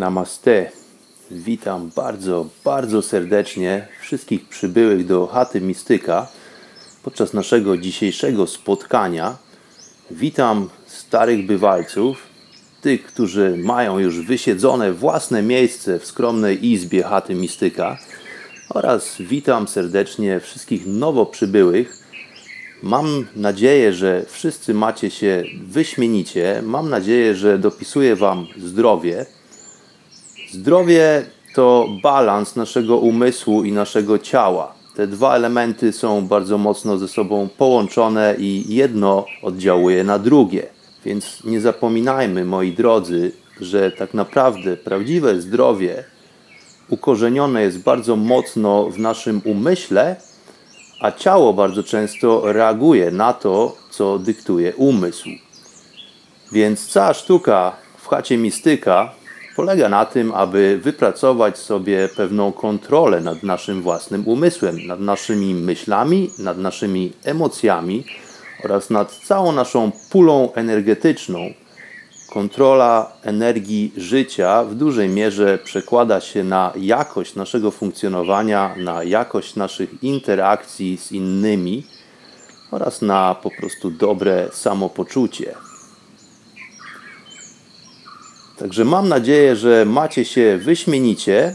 Namaste. Witam bardzo, bardzo serdecznie wszystkich przybyłych do chaty Mistyka podczas naszego dzisiejszego spotkania. Witam starych bywalców, tych, którzy mają już wysiedzone własne miejsce w skromnej izbie chaty Mistyka oraz witam serdecznie wszystkich nowo przybyłych. Mam nadzieję, że wszyscy macie się wyśmienicie. Mam nadzieję, że dopisuje Wam zdrowie. Zdrowie to balans naszego umysłu i naszego ciała. Te dwa elementy są bardzo mocno ze sobą połączone i jedno oddziałuje na drugie. Więc nie zapominajmy, moi drodzy, że tak naprawdę prawdziwe zdrowie ukorzenione jest bardzo mocno w naszym umyśle, a ciało bardzo często reaguje na to, co dyktuje umysł. Więc cała sztuka w chacie mistyka polega na tym, aby wypracować sobie pewną kontrolę nad naszym własnym umysłem, nad naszymi myślami, nad naszymi emocjami oraz nad całą naszą pulą energetyczną. Kontrola energii życia w dużej mierze przekłada się na jakość naszego funkcjonowania, na jakość naszych interakcji z innymi oraz na po prostu dobre samopoczucie. Także mam nadzieję, że macie się wyśmienicie.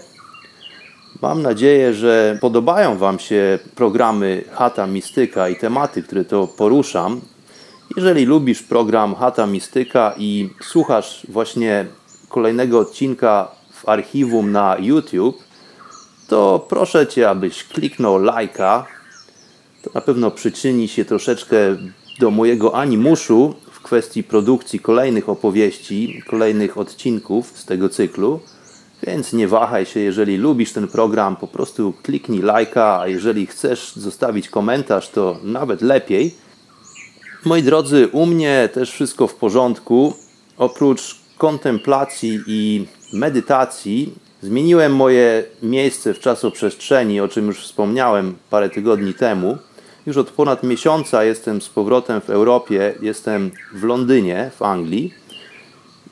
Mam nadzieję, że podobają Wam się programy Hata Mistyka i tematy, które to poruszam. Jeżeli lubisz program Hata Mistyka i słuchasz właśnie kolejnego odcinka w archiwum na YouTube, to proszę Cię, abyś kliknął lajka. To na pewno przyczyni się troszeczkę do mojego animuszu kwestii produkcji kolejnych opowieści, kolejnych odcinków z tego cyklu. Więc nie wahaj się, jeżeli lubisz ten program, po prostu kliknij lajka, a jeżeli chcesz zostawić komentarz, to nawet lepiej. Moi drodzy, u mnie też wszystko w porządku. Oprócz kontemplacji i medytacji, zmieniłem moje miejsce w czasoprzestrzeni, o czym już wspomniałem parę tygodni temu. Już od ponad miesiąca jestem z powrotem w Europie, jestem w Londynie, w Anglii.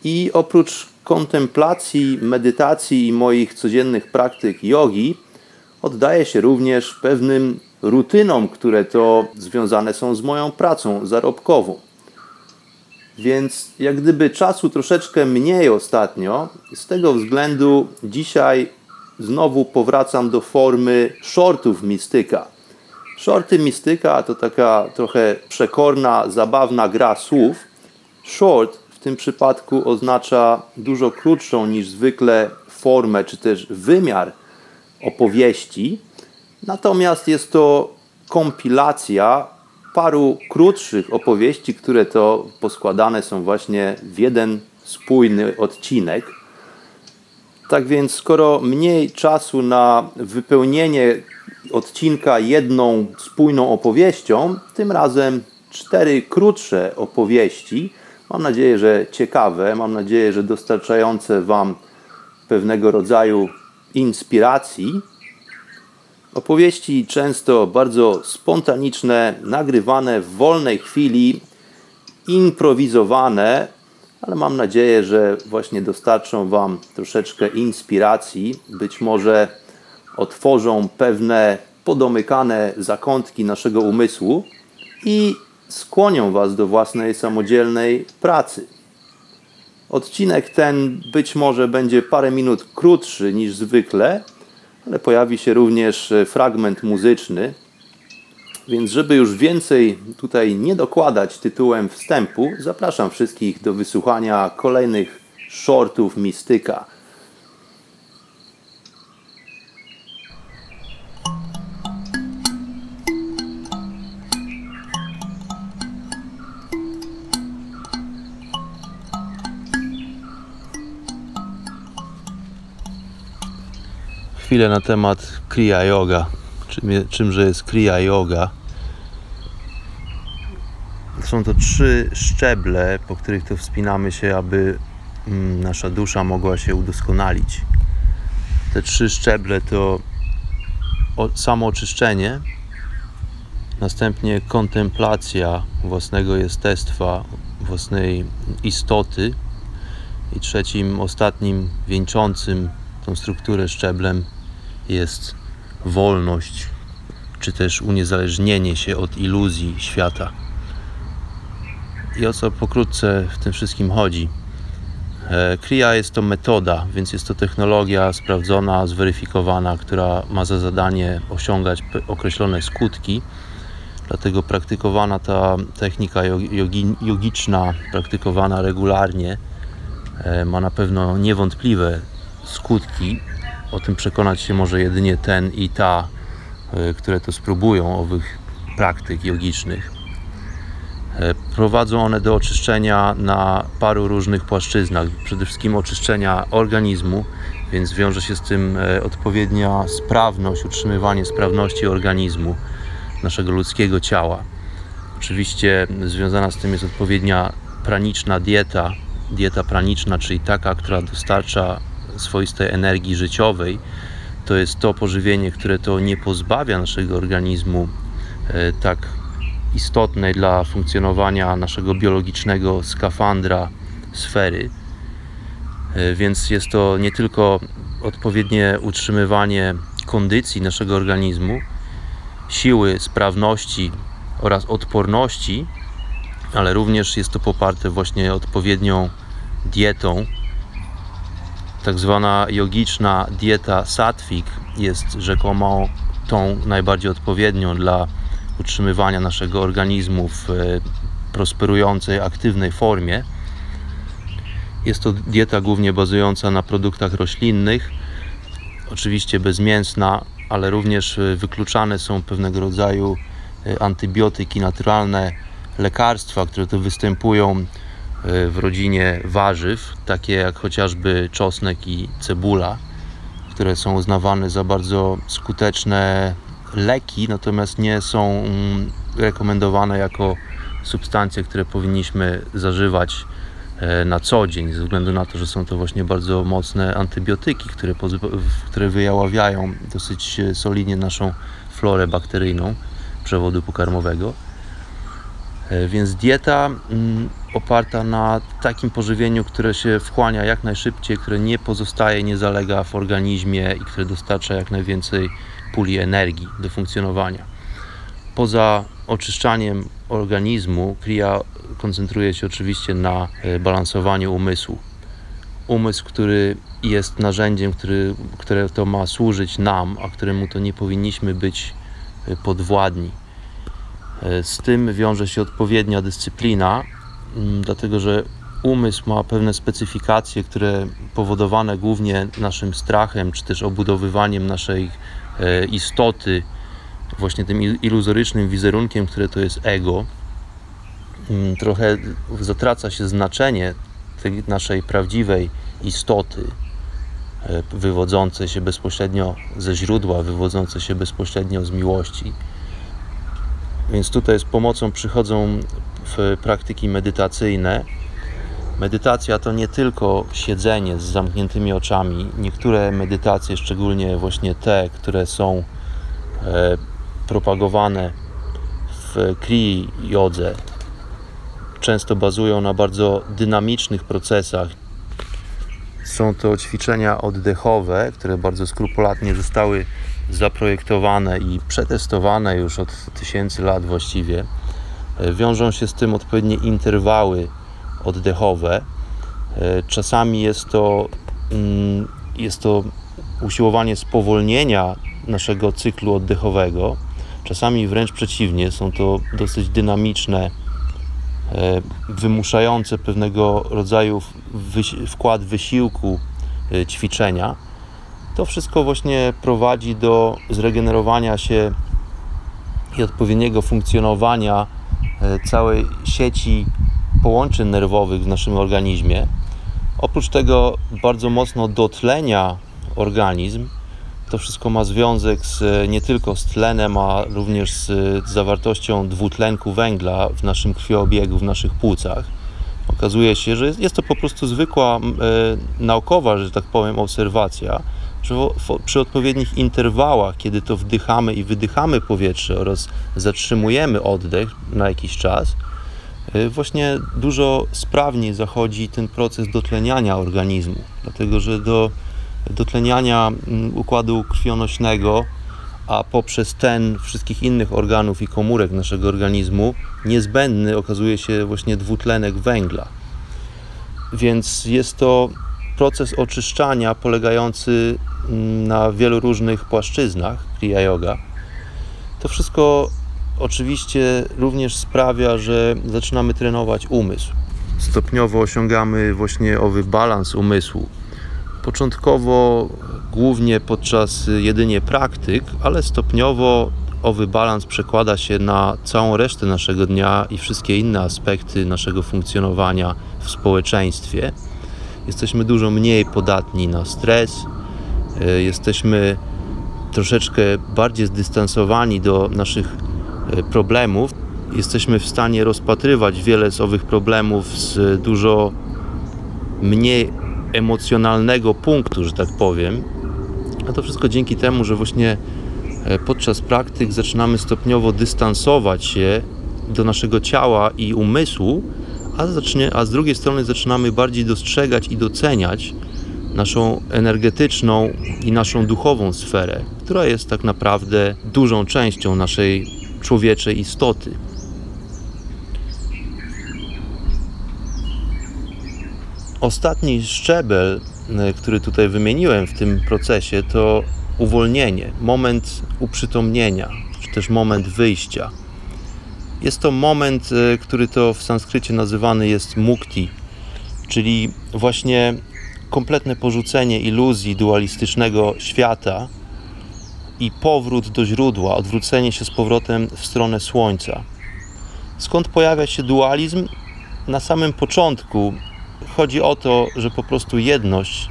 I oprócz kontemplacji, medytacji i moich codziennych praktyk jogi, oddaję się również pewnym rutynom, które to związane są z moją pracą zarobkową. Więc jak gdyby czasu troszeczkę mniej ostatnio, z tego względu dzisiaj znowu powracam do formy shortów mistyka. Shorty mistyka to taka trochę przekorna, zabawna gra słów. Short w tym przypadku oznacza dużo krótszą niż zwykle formę czy też wymiar opowieści. Natomiast jest to kompilacja paru krótszych opowieści, które to poskładane są właśnie w jeden spójny odcinek. Tak więc, skoro mniej czasu na wypełnienie odcinka jedną spójną opowieścią, tym razem cztery krótsze opowieści. Mam nadzieję, że ciekawe, mam nadzieję, że dostarczające Wam pewnego rodzaju inspiracji. Opowieści często bardzo spontaniczne, nagrywane w wolnej chwili, improwizowane, ale mam nadzieję, że właśnie dostarczą Wam troszeczkę inspiracji. Być może otworzą pewne podomykane zakątki naszego umysłu i skłonią Was do własnej samodzielnej pracy. Odcinek ten być może będzie parę minut krótszy niż zwykle, ale pojawi się również e, fragment muzyczny. Więc, żeby już więcej tutaj nie dokładać tytułem wstępu, zapraszam wszystkich do wysłuchania kolejnych shortów Mistyka. Chwilę na temat Kriya Yoga. Czym, czymże jest Kriya Yoga? Są to trzy szczeble, po których to wspinamy się, aby mm, nasza dusza mogła się udoskonalić. Te trzy szczeble to samo oczyszczenie, następnie kontemplacja własnego jestestwa, własnej istoty i trzecim, ostatnim, wieńczącym tą strukturę szczeblem jest wolność, czy też uniezależnienie się od iluzji świata. I o co pokrótce w tym wszystkim chodzi? E, Kriya jest to metoda, więc jest to technologia sprawdzona, zweryfikowana, która ma za zadanie osiągać określone skutki. Dlatego praktykowana ta technika jogi, jogiczna, praktykowana regularnie, e, ma na pewno niewątpliwe skutki. O tym przekonać się może jedynie ten i ta, e, które to spróbują owych praktyk jogicznych. E, prowadzą one do oczyszczenia na paru różnych płaszczyznach. Przede wszystkim oczyszczenia organizmu, więc wiąże się z tym e, odpowiednia sprawność, utrzymywanie sprawności organizmu naszego ludzkiego ciała. Oczywiście związana z tym jest odpowiednia praniczna dieta, dieta praniczna, czyli taka, która dostarcza swoistej energii życiowej, to jest to pożywienie, które to nie pozbawia naszego organizmu e, tak istotnej dla funkcjonowania naszego biologicznego skafandra sfery. E, więc jest to nie tylko odpowiednie utrzymywanie kondycji naszego organizmu, siły, sprawności oraz odporności, ale również jest to poparte właśnie odpowiednią dietą, tak zwana jogiczna dieta sattwik jest rzekomo tą najbardziej odpowiednią dla utrzymywania naszego organizmu w e, prosperującej, aktywnej formie. Jest to dieta głównie bazująca na produktach roślinnych, oczywiście bezmięsna, ale również e, wykluczane są pewnego rodzaju e, antybiotyki, naturalne lekarstwa, które tu występują w rodzinie warzyw, takie jak chociażby czosnek i cebula, które są uznawane za bardzo skuteczne leki, natomiast nie są mm, rekomendowane jako substancje, które powinniśmy zażywać e, na co dzień, ze względu na to, że są to właśnie bardzo mocne antybiotyki, które, które wyjaławiają dosyć solidnie naszą florę bakteryjną przewodu pokarmowego. E, więc dieta mm, oparta na takim pożywieniu, które się wchłania jak najszybciej, które nie pozostaje, nie zalega w organizmie i które dostarcza jak najwięcej puli energii do funkcjonowania. Poza oczyszczaniem organizmu, Kriya koncentruje się oczywiście na e, balansowaniu umysłu. Umysł, który jest narzędziem, który, które to ma służyć nam, a któremu to nie powinniśmy być e, podwładni E, z tym wiąże się odpowiednia dyscyplina, dlatego że umysł ma pewne specyfikacje, które powodowane głównie naszym strachem, czy też obudowywaniem naszej e, istoty, właśnie tym iluzorycznym wizerunkiem, które to jest ego. Mm, trochę zatraca się znaczenie tej naszej prawdziwej istoty, e, wywodzącej się bezpośrednio ze źródła, wywodzącej się bezpośrednio z miłości. Więc tutaj z pomocą przychodzą praktyki medytacyjne. Medytacja to nie tylko siedzenie z zamkniętymi oczami. Niektóre medytacje, szczególnie właśnie te, które są e, propagowane w Kri jodze, często bazują na bardzo dynamicznych procesach. Są to ćwiczenia oddechowe, które bardzo skrupulatnie zostały zaprojektowane i przetestowane już od tysięcy lat właściwie. E, wiążą się z tym odpowiednie interwały oddechowe. E, czasami jest to, mm, jest to usiłowanie spowolnienia naszego cyklu oddechowego. Czasami wręcz przeciwnie, są to dosyć dynamiczne, e, wymuszające pewnego rodzaju wkład wysiłku ćwiczenia. To wszystko właśnie prowadzi do zregenerowania się i odpowiedniego funkcjonowania całej sieci połączeń nerwowych w naszym organizmie. Oprócz tego bardzo mocno dotlenia organizm. To wszystko ma związek z, nie tylko z tlenem, a również z zawartością dwutlenku węgla w naszym krwiobiegu, w naszych płucach. Okazuje się, że jest, jest to po prostu zwykła e, naukowa, że tak powiem, obserwacja, że przy odpowiednich interwałach, kiedy to wdychamy i wydychamy powietrze oraz zatrzymujemy oddech na jakiś czas, e, właśnie dużo sprawniej zachodzi ten proces dotleniania organizmu, dlatego że do dotleniania mm, układu krwionośnego, a poprzez ten wszystkich innych organów i komórek naszego organizmu niezbędny okazuje się właśnie dwutlenek węgla. Więc jest to proces oczyszczania polegający mm, na wielu różnych płaszczyznach Kriya Yoga. To wszystko oczywiście również sprawia, że zaczynamy trenować umysł. Stopniowo osiągamy właśnie owy balans umysłu, Początkowo głównie podczas jedynie praktyk, ale stopniowo owy balans przekłada się na całą resztę naszego dnia i wszystkie inne aspekty naszego funkcjonowania w społeczeństwie. Jesteśmy dużo mniej podatni na stres, e, jesteśmy troszeczkę bardziej zdystansowani do naszych e, problemów. Jesteśmy w stanie rozpatrywać wiele z owych problemów z dużo mniej emocjonalnego punktu, że tak powiem. A to wszystko dzięki temu, że właśnie e, podczas praktyk zaczynamy stopniowo dystansować się do naszego ciała i umysłu, a, zacznie, a z drugiej strony zaczynamy bardziej dostrzegać i doceniać naszą energetyczną i naszą duchową sferę, która jest tak naprawdę dużą częścią naszej człowieczej istoty. Ostatni szczebel, e, który tutaj wymieniłem w tym procesie, to uwolnienie, moment uprzytomnienia, czy też moment wyjścia. Jest to moment, e, który to w sanskrycie nazywany jest mukti, czyli właśnie kompletne porzucenie iluzji dualistycznego świata i powrót do źródła, odwrócenie się z powrotem w stronę słońca. Skąd pojawia się dualizm? Na samym początku chodzi o to, że po prostu jedność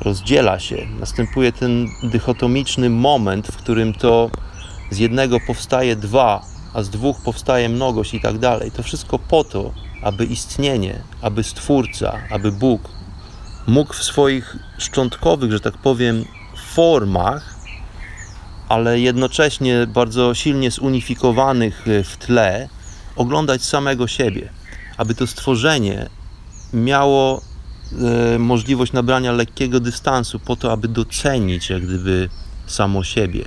rozdziela się. Następuje ten dychotomiczny moment, w którym to z jednego powstaje dwa, a z dwóch powstaje mnogość i tak dalej. To wszystko po to, aby istnienie, aby Stwórca, aby Bóg mógł w swoich szczątkowych, że tak powiem, formach, ale jednocześnie bardzo silnie zunifikowanych w tle, oglądać samego siebie. Aby to stworzenie miało e, możliwość nabrania lekkiego dystansu po to, aby docenić jak gdyby samo siebie.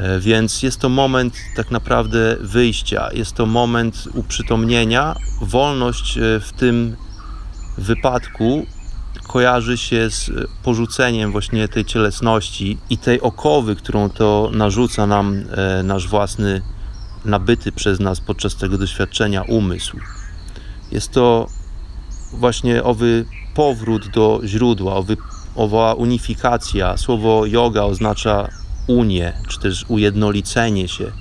E, więc jest to moment tak naprawdę wyjścia, jest to moment uprzytomnienia. Wolność e, w tym wypadku kojarzy się z porzuceniem właśnie tej cielesności i tej okowy, którą to narzuca nam nasz własny, nabyty przez nas podczas tego doświadczenia umysł. Jest to właśnie owy powrót do źródła, owy, owa unifikacja. Słowo yoga oznacza unię, czy też ujednolicenie się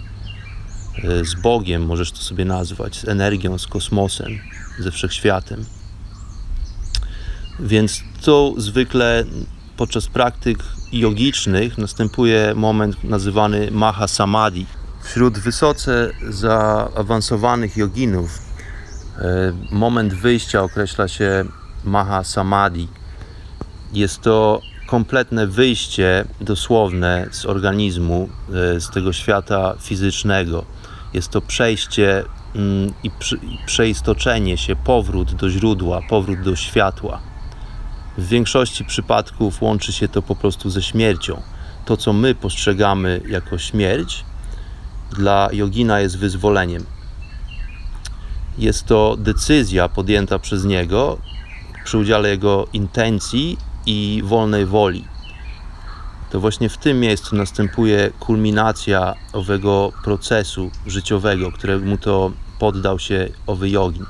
e, z Bogiem, możesz to sobie nazwać, z energią, z kosmosem, ze wszechświatem. Więc to zwykle podczas praktyk jogicznych następuje moment nazywany Maha Samadhi. Wśród wysoce zaawansowanych joginów E, moment wyjścia określa się Maha Samadhi. Jest to kompletne wyjście dosłowne z organizmu, e, z tego świata fizycznego. Jest to przejście mm, i przeistoczenie się, powrót do źródła, powrót do światła. W większości przypadków łączy się to po prostu ze śmiercią. To, co my postrzegamy jako śmierć, dla jogina jest wyzwoleniem. Jest to decyzja podjęta przez niego przy udziale jego intencji i wolnej woli. to właśnie w tym miejscu następuje kulminacja owego procesu życiowego, któremu to poddał się owy jogin.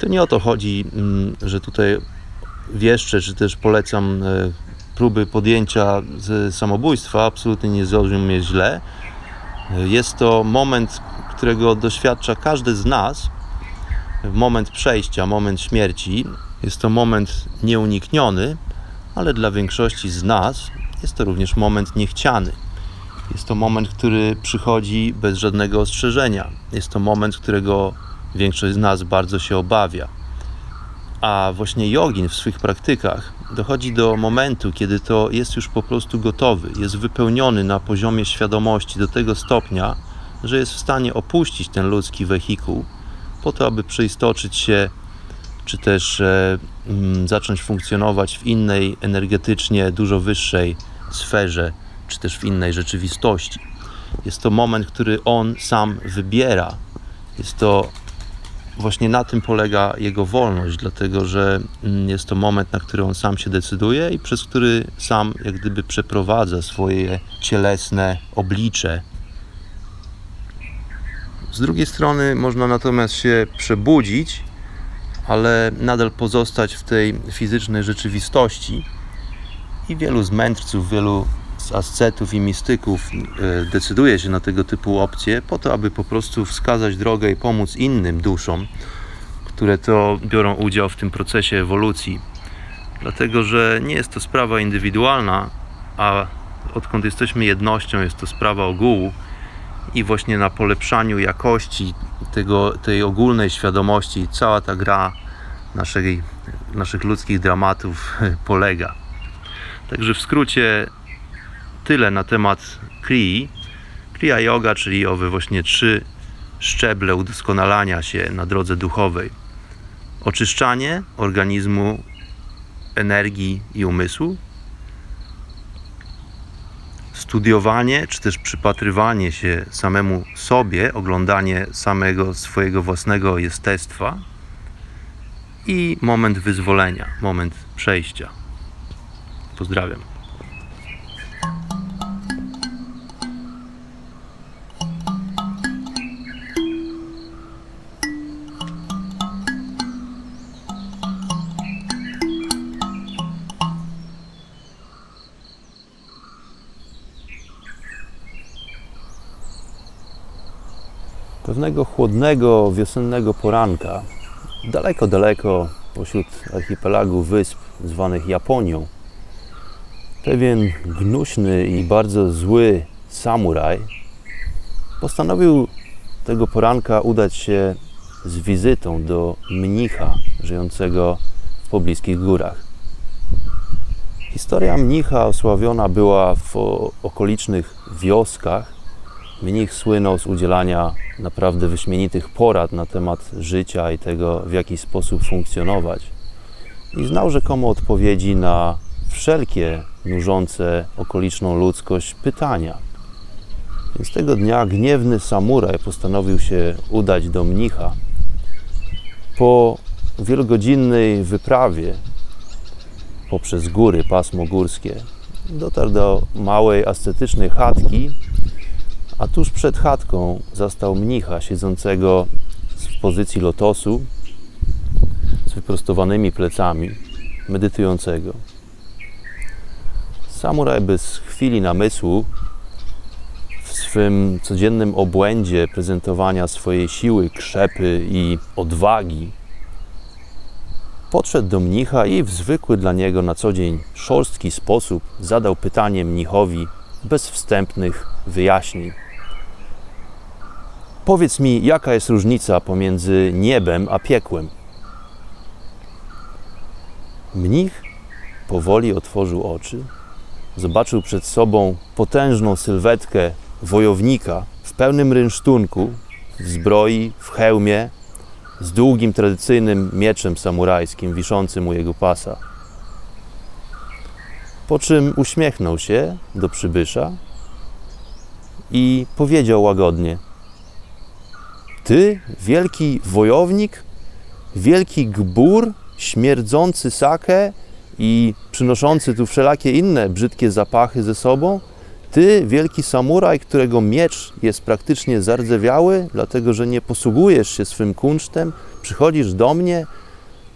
To nie o to chodzi, mm, że tutaj wieszczę, czy też polecam e, próby podjęcia samobójstwa. Absolutnie nie zrozumie źle. Jest to moment, którego doświadcza każdy z nas. Moment przejścia, moment śmierci. Jest to moment nieunikniony, ale dla większości z nas jest to również moment niechciany. Jest to moment, który przychodzi bez żadnego ostrzeżenia. Jest to moment, którego większość z nas bardzo się obawia. A właśnie jogin w swych praktykach dochodzi do momentu, kiedy to jest już po prostu gotowy, jest wypełniony na poziomie świadomości do tego stopnia, że jest w stanie opuścić ten ludzki wehikuł po to, aby przeistoczyć się, czy też e, mm, zacząć funkcjonować w innej, energetycznie dużo wyższej sferze, czy też w innej rzeczywistości. Jest to moment, który on sam wybiera. Jest to właśnie na tym polega jego wolność, dlatego że mm, jest to moment, na który on sam się decyduje i przez który sam jak gdyby przeprowadza swoje cielesne oblicze. Z drugiej strony można natomiast się przebudzić, ale nadal pozostać w tej fizycznej rzeczywistości. I wielu z mędrców, wielu z ascetów i mistyków e, decyduje się na tego typu opcje po to, aby po prostu wskazać drogę i pomóc innym duszom, które to biorą udział w tym procesie ewolucji. Dlatego, że nie jest to sprawa indywidualna, a odkąd jesteśmy jednością, jest to sprawa ogółu i właśnie na polepszaniu jakości tego, tej ogólnej świadomości cała ta gra naszej, naszych ludzkich dramatów polega. Także w skrócie tyle na temat Krii. Kriya Yoga, czyli owe właśnie trzy szczeble udoskonalania się na drodze duchowej. Oczyszczanie organizmu, energii i umysłu, studiowanie czy też przypatrywanie się samemu sobie, oglądanie samego swojego własnego jestestwa i moment wyzwolenia, moment przejścia. Pozdrawiam. Pewnego chłodnego, wiosennego poranka, daleko, daleko pośród archipelagu wysp zwanych Japonią, pewien gnuśny i bardzo zły samuraj postanowił tego poranka udać się z wizytą do mnicha żyjącego w pobliskich górach. Historia mnicha osławiona była w okolicznych wioskach. Mnich słynął z udzielania naprawdę wyśmienitych porad na temat życia i tego, w jaki sposób funkcjonować. I znał rzekomo odpowiedzi na wszelkie nużące okoliczną ludzkość pytania. Więc tego dnia gniewny samuraj postanowił się udać do mnicha. Po wielogodzinnej wyprawie poprzez góry, pasmo górskie, dotarł do małej ascetycznej chatki, a tuż przed chatką zastał mnicha siedzącego w pozycji lotosu z wyprostowanymi plecami, medytującego. Samuraj bez chwili namysłu w swym codziennym obłędzie prezentowania swojej siły, krzepy i odwagi podszedł do mnicha i w zwykły dla niego na co dzień szorstki sposób zadał pytanie mnichowi bez wstępnych wyjaśnień. Powiedz mi, jaka jest różnica pomiędzy niebem a piekłem? Mnich powoli otworzył oczy, zobaczył przed sobą potężną sylwetkę wojownika w pełnym rynsztunku, w zbroi, w hełmie, z długim, tradycyjnym mieczem samurajskim wiszącym u jego pasa. Po czym uśmiechnął się do przybysza i powiedział łagodnie – ty, wielki wojownik, wielki gbur, śmierdzący sakę i przynoszący tu wszelakie inne brzydkie zapachy ze sobą, ty, wielki samuraj, którego miecz jest praktycznie zardzewiały, dlatego że nie posługujesz się swym kunsztem, przychodzisz do mnie,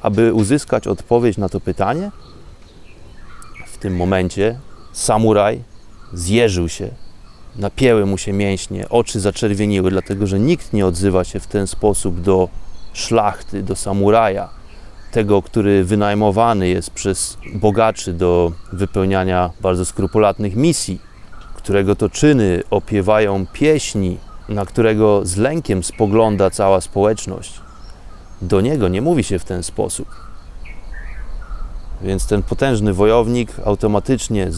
aby uzyskać odpowiedź na to pytanie? W tym momencie samuraj zjeżył się, napięły mu się mięśnie, oczy zaczerwieniły, dlatego że nikt nie odzywa się w ten sposób do szlachty, do samuraja, tego, który wynajmowany jest przez bogaczy do wypełniania bardzo skrupulatnych misji, którego to czyny opiewają pieśni, na którego z lękiem spogląda cała społeczność. Do niego nie mówi się w ten sposób. Więc ten potężny wojownik automatycznie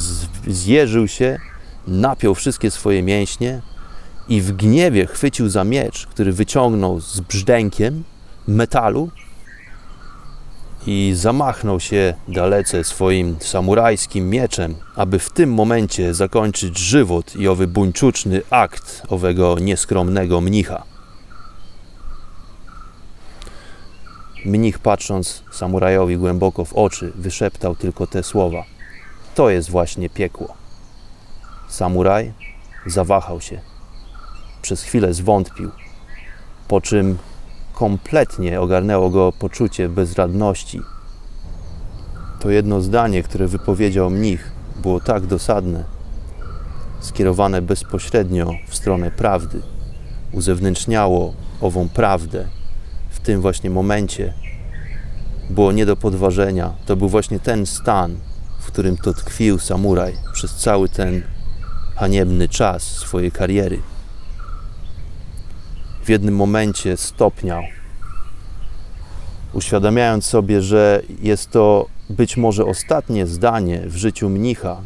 zjeżył się, napiął wszystkie swoje mięśnie i w gniewie chwycił za miecz, który wyciągnął z brzdękiem metalu i zamachnął się dalece swoim samurajskim mieczem, aby w tym momencie zakończyć żywot i owy buńczuczny akt owego nieskromnego mnicha. Mnich patrząc samurajowi głęboko w oczy, wyszeptał tylko te słowa. To jest właśnie piekło. Samuraj zawahał się. Przez chwilę zwątpił, po czym kompletnie ogarnęło go poczucie bezradności. To jedno zdanie, które wypowiedział mnich, było tak dosadne, skierowane bezpośrednio w stronę prawdy, uzewnętrzniało ową prawdę w tym właśnie momencie. Było nie do podważenia. To był właśnie ten stan, w którym to tkwił samuraj przez cały ten haniebny czas swojej kariery w jednym momencie stopniał, uświadamiając sobie, że jest to być może ostatnie zdanie w życiu mnicha,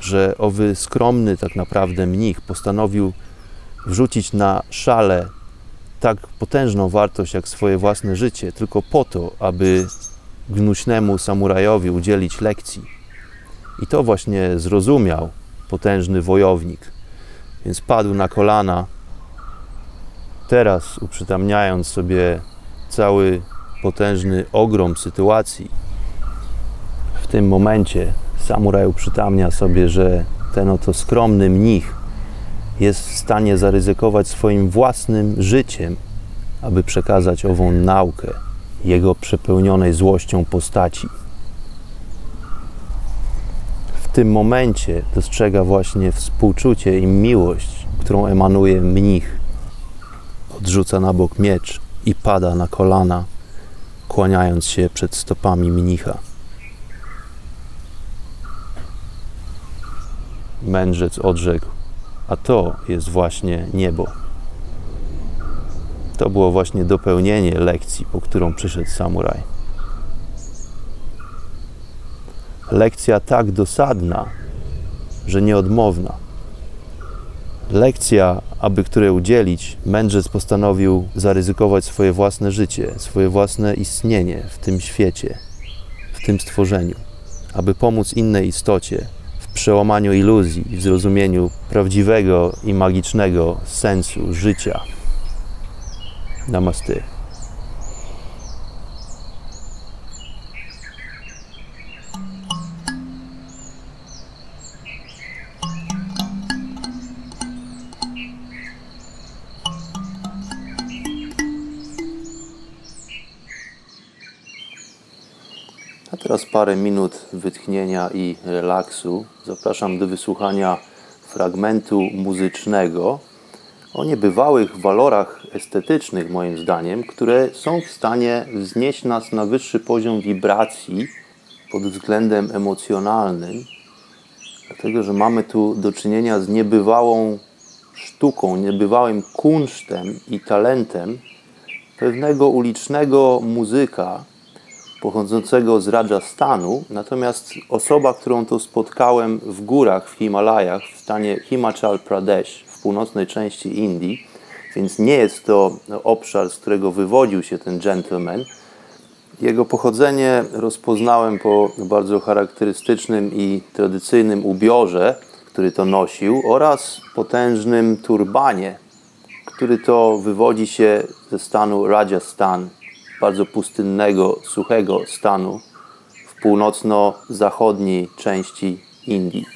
że owy skromny tak naprawdę mnich postanowił wrzucić na szale tak potężną wartość jak swoje własne życie, tylko po to, aby gnuśnemu samurajowi udzielić lekcji. I to właśnie zrozumiał potężny wojownik. Więc padł na kolana teraz uprzytamniając sobie cały potężny ogrom sytuacji, w tym momencie samuraj uprzytamnia sobie, że ten oto skromny mnich jest w stanie zaryzykować swoim własnym życiem, aby przekazać ową naukę jego przepełnionej złością postaci. Tym momencie dostrzega właśnie współczucie i miłość, którą emanuje mnich odrzuca na bok miecz i pada na kolana, kłaniając się przed stopami mnicha. Mędrzec odrzekł, a to jest właśnie niebo. To było właśnie dopełnienie lekcji, po którą przyszedł samuraj. Lekcja tak dosadna, że nieodmowna lekcja, aby której udzielić, mędrzec postanowił zaryzykować swoje własne życie, swoje własne istnienie w tym świecie, w tym stworzeniu, aby pomóc innej istocie w przełamaniu iluzji i w zrozumieniu prawdziwego i magicznego sensu życia. Namaste. Teraz parę minut wytchnienia i relaksu. Zapraszam do wysłuchania fragmentu muzycznego o niebywałych walorach estetycznych, moim zdaniem, które są w stanie wznieść nas na wyższy poziom wibracji pod względem emocjonalnym, dlatego że mamy tu do czynienia z niebywałą sztuką, niebywałym kunsztem i talentem pewnego ulicznego muzyka, pochodzącego z Rajasthanu, natomiast osoba, którą tu spotkałem w górach w Himalajach, w stanie Himachal Pradesh, w północnej części Indii, więc nie jest to obszar, z którego wywodził się ten gentleman. Jego pochodzenie rozpoznałem po bardzo charakterystycznym i tradycyjnym ubiorze, który to nosił, oraz potężnym turbanie, który to wywodzi się ze stanu Rajasthan, bardzo pustynnego, suchego stanu w północno-zachodniej części Indii.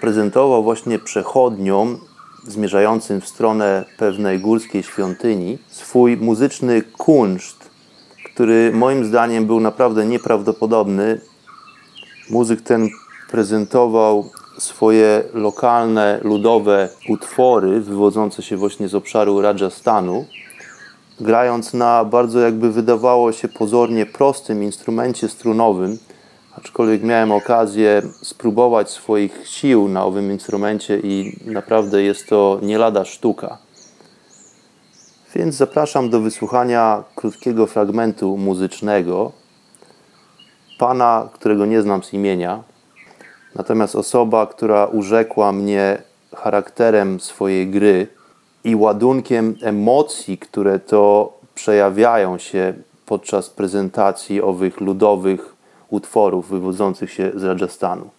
Prezentował właśnie przechodniom zmierzającym w stronę pewnej górskiej świątyni swój muzyczny kunszt, który moim zdaniem był naprawdę nieprawdopodobny. Muzyk ten prezentował swoje lokalne, ludowe utwory wywodzące się właśnie z obszaru Rajasthanu, grając na bardzo jakby wydawało się pozornie prostym instrumencie strunowym, aczkolwiek miałem okazję spróbować swoich sił na owym instrumencie i naprawdę jest to nie lada sztuka. Więc zapraszam do wysłuchania krótkiego fragmentu muzycznego pana, którego nie znam z imienia, natomiast osoba, która urzekła mnie charakterem swojej gry i ładunkiem emocji, które to przejawiają się podczas prezentacji owych ludowych utworów wywodzących się z Rajasthanu.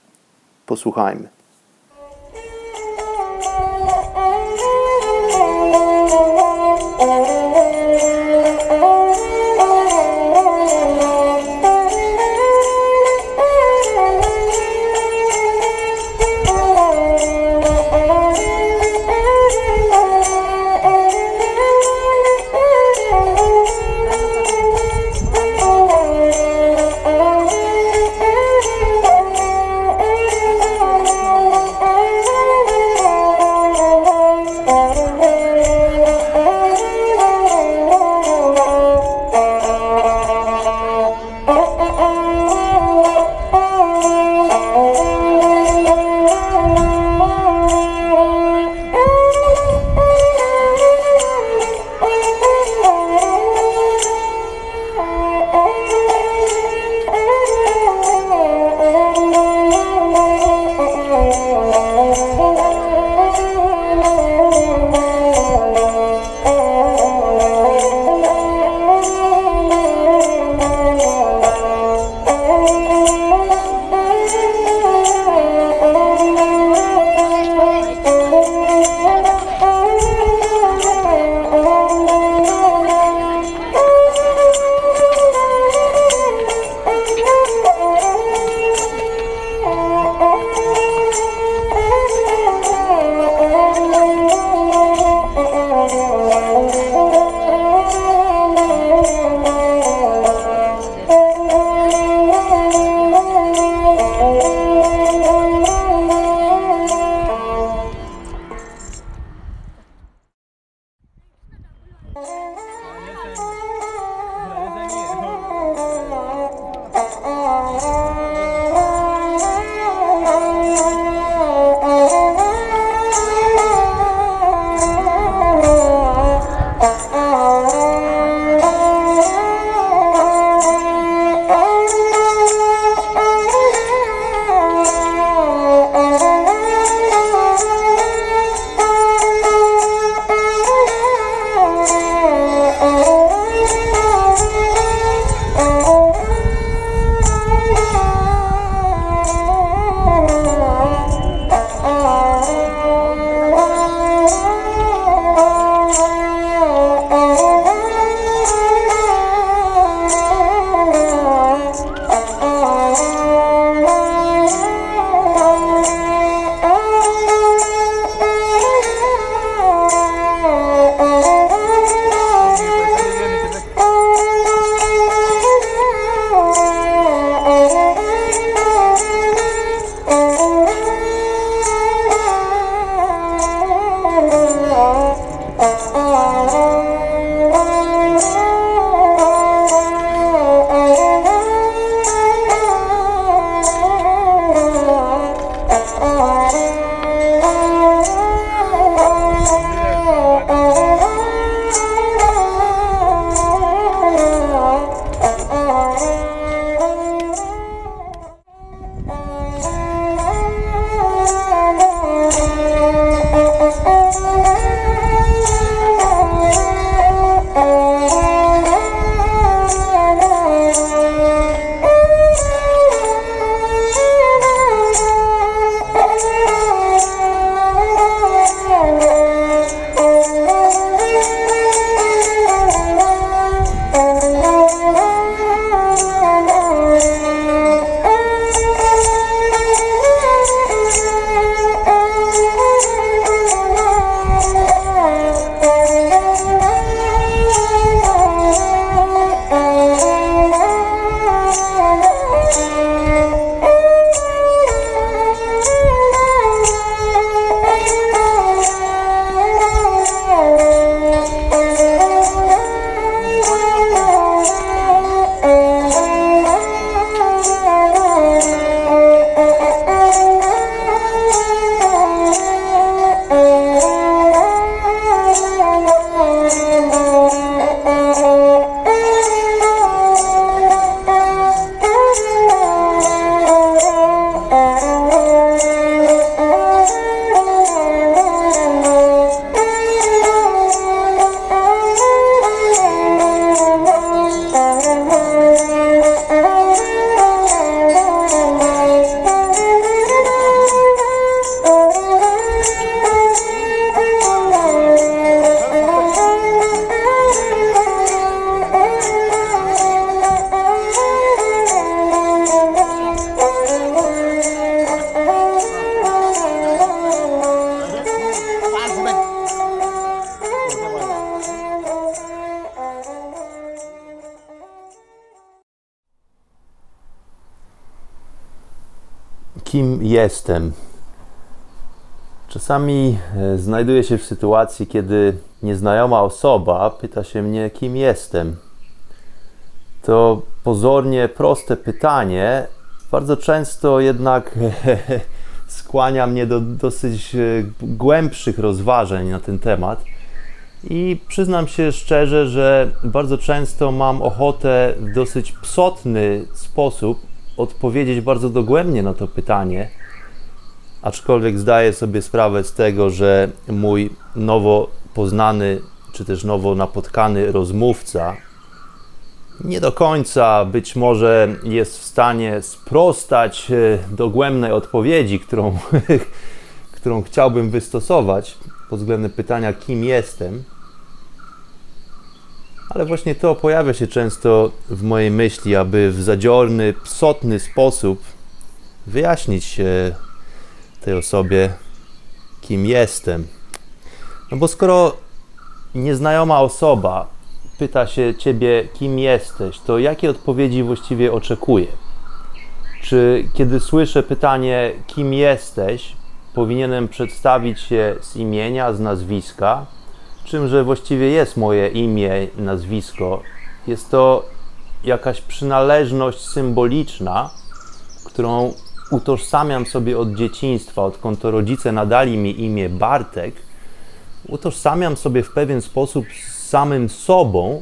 Posłuchajmy. Jestem. Czasami e, znajduję się w sytuacji, kiedy nieznajoma osoba pyta się mnie, kim jestem. To pozornie proste pytanie, bardzo często jednak skłania mnie do dosyć e, głębszych rozważań na ten temat. I przyznam się szczerze, że bardzo często mam ochotę w dosyć psotny sposób odpowiedzieć bardzo dogłębnie na to pytanie, aczkolwiek zdaję sobie sprawę z tego, że mój nowo poznany czy też nowo napotkany rozmówca nie do końca być może jest w stanie sprostać e, dogłębnej odpowiedzi, którą, którą chciałbym wystosować pod względem pytania, kim jestem. Ale właśnie to pojawia się często w mojej myśli, aby w zadziorny, psotny sposób wyjaśnić tej osobie, kim jestem. No bo skoro nieznajoma osoba pyta się ciebie, kim jesteś, to jakie odpowiedzi właściwie oczekuje? Czy kiedy słyszę pytanie, kim jesteś, powinienem przedstawić się z imienia, z nazwiska? czymże właściwie jest moje imię, nazwisko. Jest to jakaś przynależność symboliczna, którą utożsamiam sobie od dzieciństwa, odkąd rodzice nadali mi imię Bartek. Utożsamiam sobie w pewien sposób z samym sobą,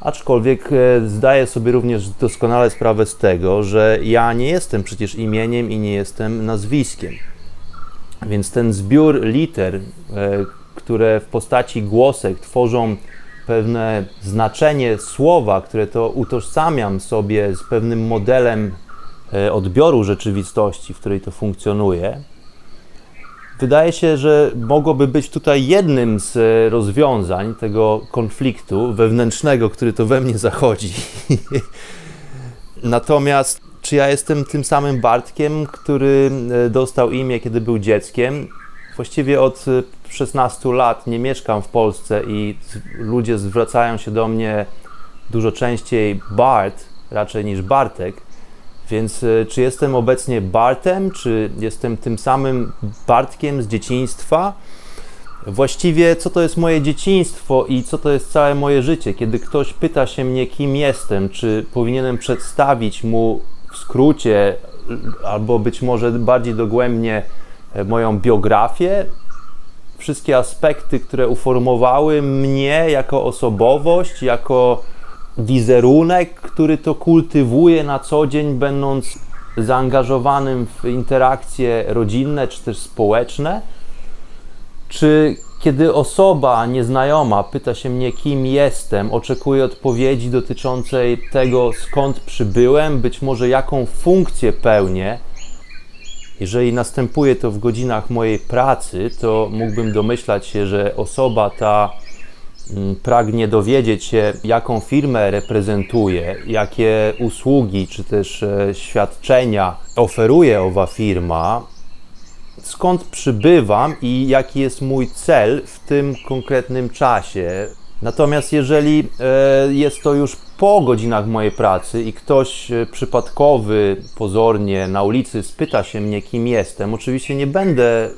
aczkolwiek e, zdaję sobie również doskonale sprawę z tego, że ja nie jestem przecież imieniem i nie jestem nazwiskiem. Więc ten zbiór liter, e, które w postaci głosek tworzą pewne znaczenie słowa, które to utożsamiam sobie z pewnym modelem odbioru rzeczywistości, w której to funkcjonuje. Wydaje się, że mogłoby być tutaj jednym z e, rozwiązań tego konfliktu wewnętrznego, który to we mnie zachodzi. Natomiast czy ja jestem tym samym Bartkiem, który e, dostał imię, kiedy był dzieckiem? Właściwie od 16 lat nie mieszkam w Polsce i ludzie zwracają się do mnie dużo częściej Bart raczej niż Bartek. Więc e, czy jestem obecnie Bartem, czy jestem tym samym Bartkiem z dzieciństwa? Właściwie co to jest moje dzieciństwo i co to jest całe moje życie? Kiedy ktoś pyta się mnie, kim jestem, czy powinienem przedstawić mu w skrócie albo być może bardziej dogłębnie e, moją biografię, wszystkie aspekty, które uformowały mnie jako osobowość, jako wizerunek, który to kultywuje na co dzień, będąc zaangażowanym w interakcje rodzinne czy też społeczne? Czy kiedy osoba nieznajoma pyta się mnie, kim jestem, oczekuje odpowiedzi dotyczącej tego, skąd przybyłem, być może jaką funkcję pełnię, jeżeli następuje to w godzinach mojej pracy, to mógłbym domyślać się, że osoba ta pragnie dowiedzieć się, jaką firmę reprezentuje, jakie usługi czy też e, świadczenia oferuje owa firma, skąd przybywam i jaki jest mój cel w tym konkretnym czasie. Natomiast jeżeli e, jest to już po godzinach mojej pracy i ktoś e, przypadkowy, pozornie na ulicy spyta się mnie, kim jestem, oczywiście nie będę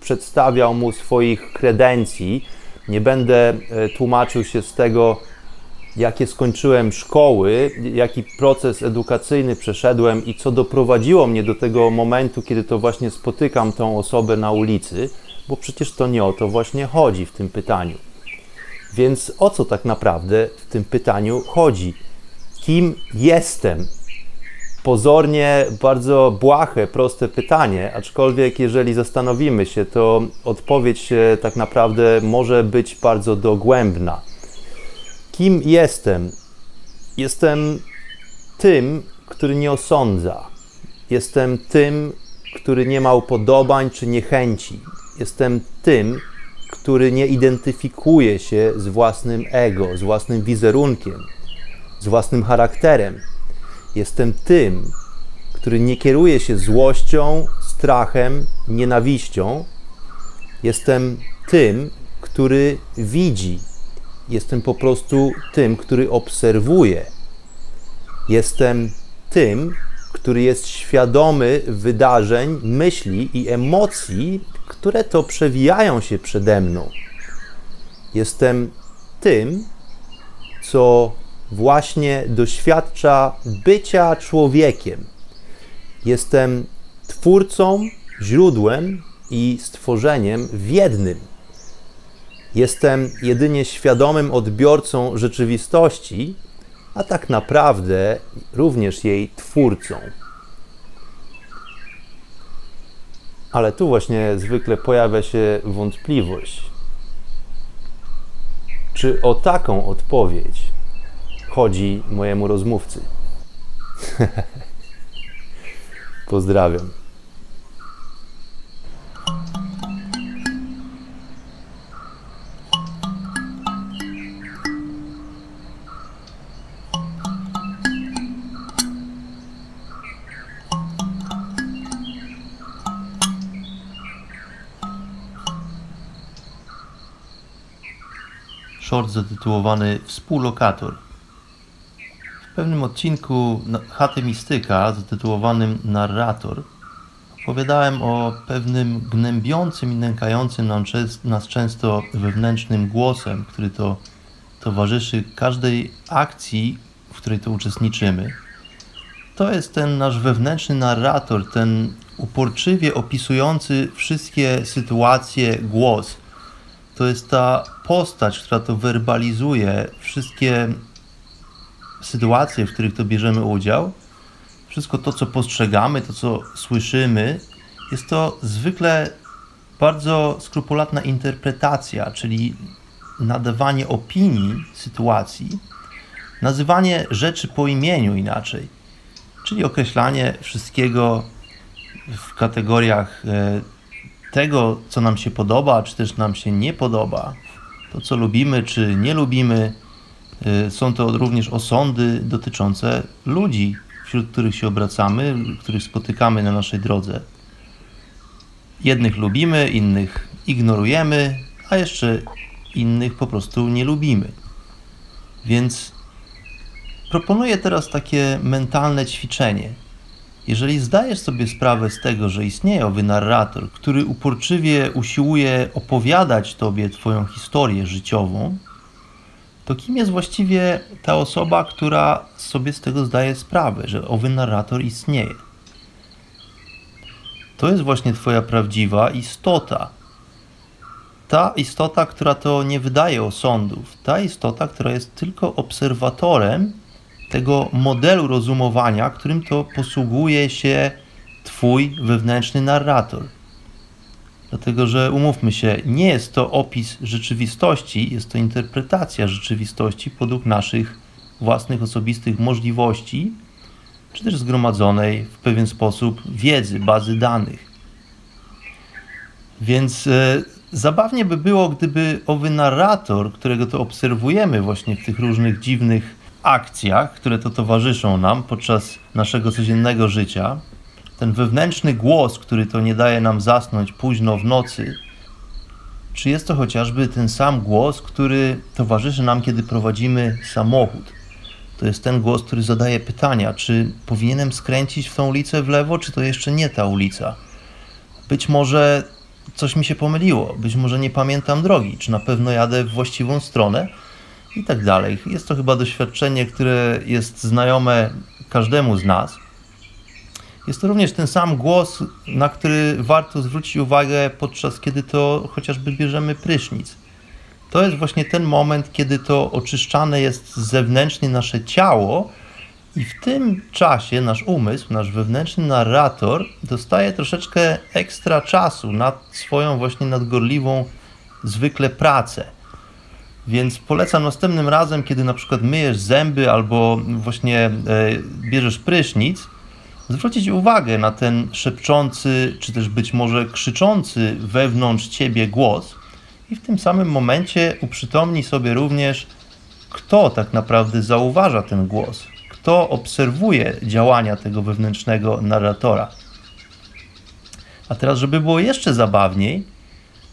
przedstawiał mu swoich kredencji, nie będę e, tłumaczył się z tego, jakie skończyłem szkoły, jaki proces edukacyjny przeszedłem i co doprowadziło mnie do tego momentu, kiedy to właśnie spotykam tą osobę na ulicy, bo przecież to nie o to właśnie chodzi w tym pytaniu. Więc o co tak naprawdę w tym pytaniu chodzi? Kim jestem? Pozornie bardzo błahe, proste pytanie, aczkolwiek jeżeli zastanowimy się, to odpowiedź tak naprawdę może być bardzo dogłębna. Kim jestem? Jestem tym, który nie osądza. Jestem tym, który nie ma upodobań czy niechęci. Jestem tym, który nie identyfikuje się z własnym ego, z własnym wizerunkiem, z własnym charakterem. Jestem tym, który nie kieruje się złością, strachem, nienawiścią. Jestem tym, który widzi. Jestem po prostu tym, który obserwuje. Jestem tym, który jest świadomy wydarzeń, myśli i emocji, które to przewijają się przede mną. Jestem tym, co właśnie doświadcza bycia człowiekiem. Jestem twórcą, źródłem i stworzeniem w jednym. Jestem jedynie świadomym odbiorcą rzeczywistości, a tak naprawdę również jej twórcą. Ale tu właśnie zwykle pojawia się wątpliwość. Czy o taką odpowiedź chodzi mojemu rozmówcy? Pozdrawiam. short zatytułowany Współlokator. Pewnym odcinku Chaty Mistyka zatytułowanym Narrator opowiadałem o pewnym gnębiącym i nękającym nas często wewnętrznym głosem, który to towarzyszy każdej akcji, w której to uczestniczymy. To jest ten nasz wewnętrzny narrator, ten uporczywie opisujący wszystkie sytuacje głos – to jest ta postać, która to werbalizuje wszystkie sytuacje, w których to bierzemy udział, wszystko to, co postrzegamy, to, co słyszymy, jest to zwykle bardzo skrupulatna interpretacja, czyli nadawanie opinii sytuacji, nazywanie rzeczy po imieniu inaczej, czyli określanie wszystkiego w kategoriach e, tego, co nam się podoba, czy też nam się nie podoba, to co lubimy, czy nie lubimy, są to również osądy dotyczące ludzi, wśród których się obracamy, których spotykamy na naszej drodze. Jednych lubimy, innych ignorujemy, a jeszcze innych po prostu nie lubimy. Więc proponuję teraz takie mentalne ćwiczenie jeżeli zdajesz sobie sprawę z tego, że istnieje owy narrator, który uporczywie usiłuje opowiadać tobie twoją historię życiową, to kim jest właściwie ta osoba, która sobie z tego zdaje sprawę, że owy narrator istnieje? To jest właśnie twoja prawdziwa istota. Ta istota, która to nie wydaje osądów, ta istota, która jest tylko obserwatorem tego modelu rozumowania, którym to posługuje się Twój wewnętrzny narrator. Dlatego, że umówmy się, nie jest to opis rzeczywistości, jest to interpretacja rzeczywistości według naszych własnych osobistych możliwości, czy też zgromadzonej w pewien sposób wiedzy, bazy danych. Więc e, zabawnie by było, gdyby owy narrator, którego to obserwujemy właśnie w tych różnych dziwnych akcjach, które to towarzyszą nam podczas naszego codziennego życia, ten wewnętrzny głos, który to nie daje nam zasnąć późno w nocy, czy jest to chociażby ten sam głos, który towarzyszy nam, kiedy prowadzimy samochód? To jest ten głos, który zadaje pytania, czy powinienem skręcić w tą ulicę w lewo, czy to jeszcze nie ta ulica? Być może coś mi się pomyliło, być może nie pamiętam drogi, czy na pewno jadę w właściwą stronę, i tak dalej. Jest to chyba doświadczenie, które jest znajome każdemu z nas. Jest to również ten sam głos, na który warto zwrócić uwagę podczas kiedy to chociażby bierzemy prysznic. To jest właśnie ten moment, kiedy to oczyszczane jest zewnętrznie nasze ciało, i w tym czasie nasz umysł, nasz wewnętrzny narrator dostaje troszeczkę ekstra czasu nad swoją właśnie nadgorliwą zwykle pracę. Więc polecam następnym razem, kiedy na przykład myjesz zęby albo właśnie e, bierzesz prysznic, zwrócić uwagę na ten szepczący, czy też być może krzyczący wewnątrz ciebie głos i w tym samym momencie uprzytomnij sobie również, kto tak naprawdę zauważa ten głos, kto obserwuje działania tego wewnętrznego narratora. A teraz, żeby było jeszcze zabawniej,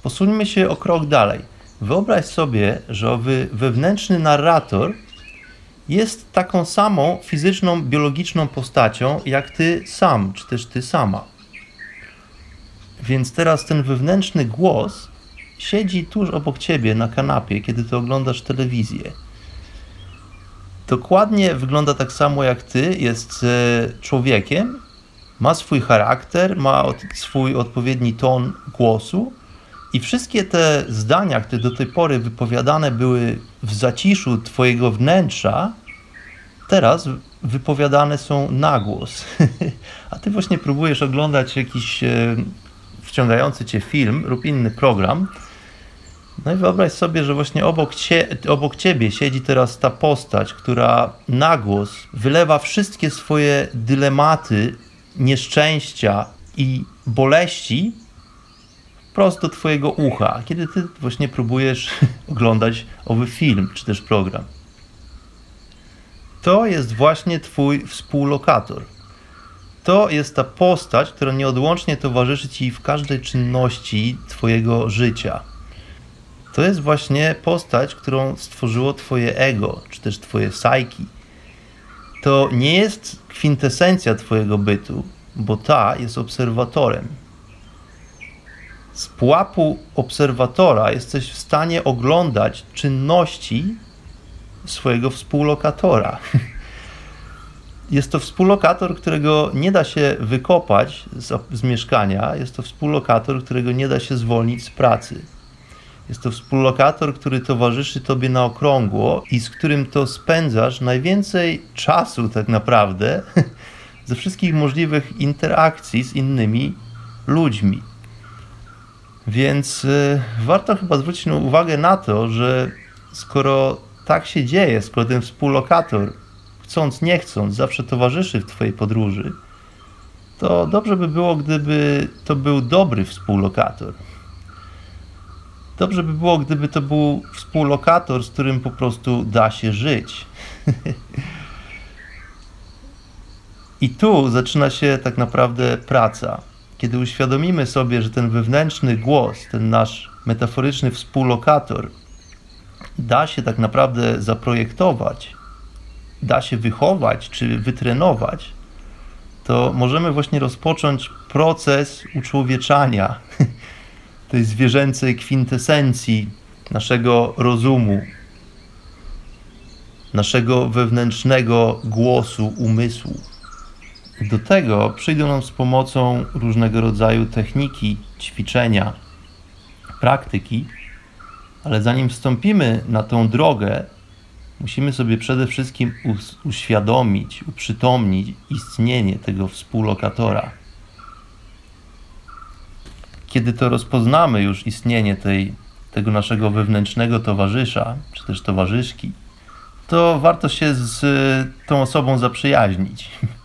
posuńmy się o krok dalej. Wyobraź sobie, że owy wewnętrzny narrator jest taką samą fizyczną, biologiczną postacią jak ty sam, czy też ty sama. Więc teraz ten wewnętrzny głos siedzi tuż obok ciebie na kanapie, kiedy ty oglądasz telewizję. Dokładnie wygląda tak samo jak ty, jest e, człowiekiem, ma swój charakter, ma swój odpowiedni ton głosu i wszystkie te zdania, które do tej pory wypowiadane były w zaciszu twojego wnętrza, teraz wypowiadane są na głos. A ty właśnie próbujesz oglądać jakiś e, wciągający cię film lub inny program. No i wyobraź sobie, że właśnie obok, cie, obok ciebie siedzi teraz ta postać, która na głos wylewa wszystkie swoje dylematy, nieszczęścia i boleści wprost do twojego ucha, kiedy ty właśnie próbujesz oglądać owy film czy też program. To jest właśnie twój współlokator. To jest ta postać, która nieodłącznie towarzyszy ci w każdej czynności twojego życia. To jest właśnie postać, którą stworzyło twoje ego, czy też twoje psyche. To nie jest kwintesencja twojego bytu, bo ta jest obserwatorem. Z pułapu obserwatora jesteś w stanie oglądać czynności swojego współlokatora. Jest to współlokator, którego nie da się wykopać z, z, mieszkania, jest to współlokator, którego nie da się zwolnić z pracy. Jest to współlokator, który towarzyszy tobie na okrągło i z którym to spędzasz najwięcej czasu, tak naprawdę, ze wszystkich możliwych interakcji z innymi ludźmi. Więc y, warto chyba zwrócić uwagę na to, że skoro tak się dzieje, skoro ten współlokator, chcąc, nie chcąc, zawsze towarzyszy w Twojej podróży, to dobrze by było, gdyby to był dobry współlokator. Dobrze by było, gdyby to był współlokator, z którym po prostu da się żyć. I tu zaczyna się tak naprawdę praca. Kiedy uświadomimy sobie, że ten wewnętrzny głos, ten nasz metaforyczny współlokator, da się tak naprawdę zaprojektować, da się wychować czy wytrenować, to możemy właśnie rozpocząć proces uczłowieczania tej zwierzęcej kwintesencji naszego rozumu, naszego wewnętrznego głosu umysłu. Do tego przyjdą nam z pomocą różnego rodzaju techniki, ćwiczenia, praktyki, ale zanim wstąpimy na tą drogę, musimy sobie przede wszystkim uświadomić, uprzytomnić istnienie tego współlokatora. Kiedy to rozpoznamy już istnienie tej, tego naszego wewnętrznego towarzysza, czy też towarzyszki, to warto się z tą osobą zaprzyjaźnić.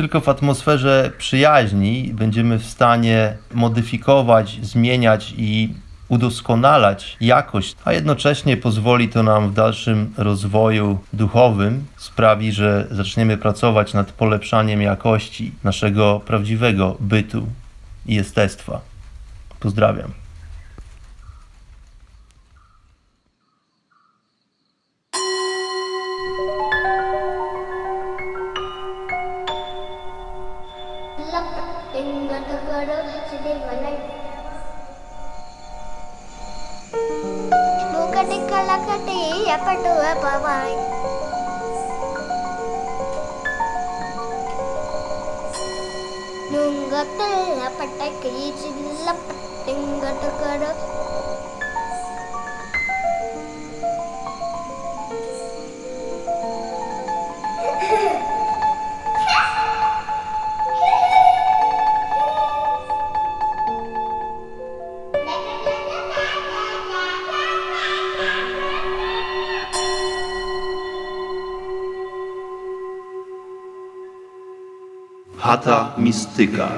Tylko w atmosferze przyjaźni będziemy w stanie modyfikować, zmieniać i udoskonalać jakość, a jednocześnie pozwoli to nam w dalszym rozwoju duchowym, sprawi, że zaczniemy pracować nad polepszaniem jakości naszego prawdziwego bytu i jestestwa. Pozdrawiam. చెప్పండు బాబాయ్ నుంగ పిల్ల పట్ట కీచిల్ల పట్టింగట కడ Hata Mistyka.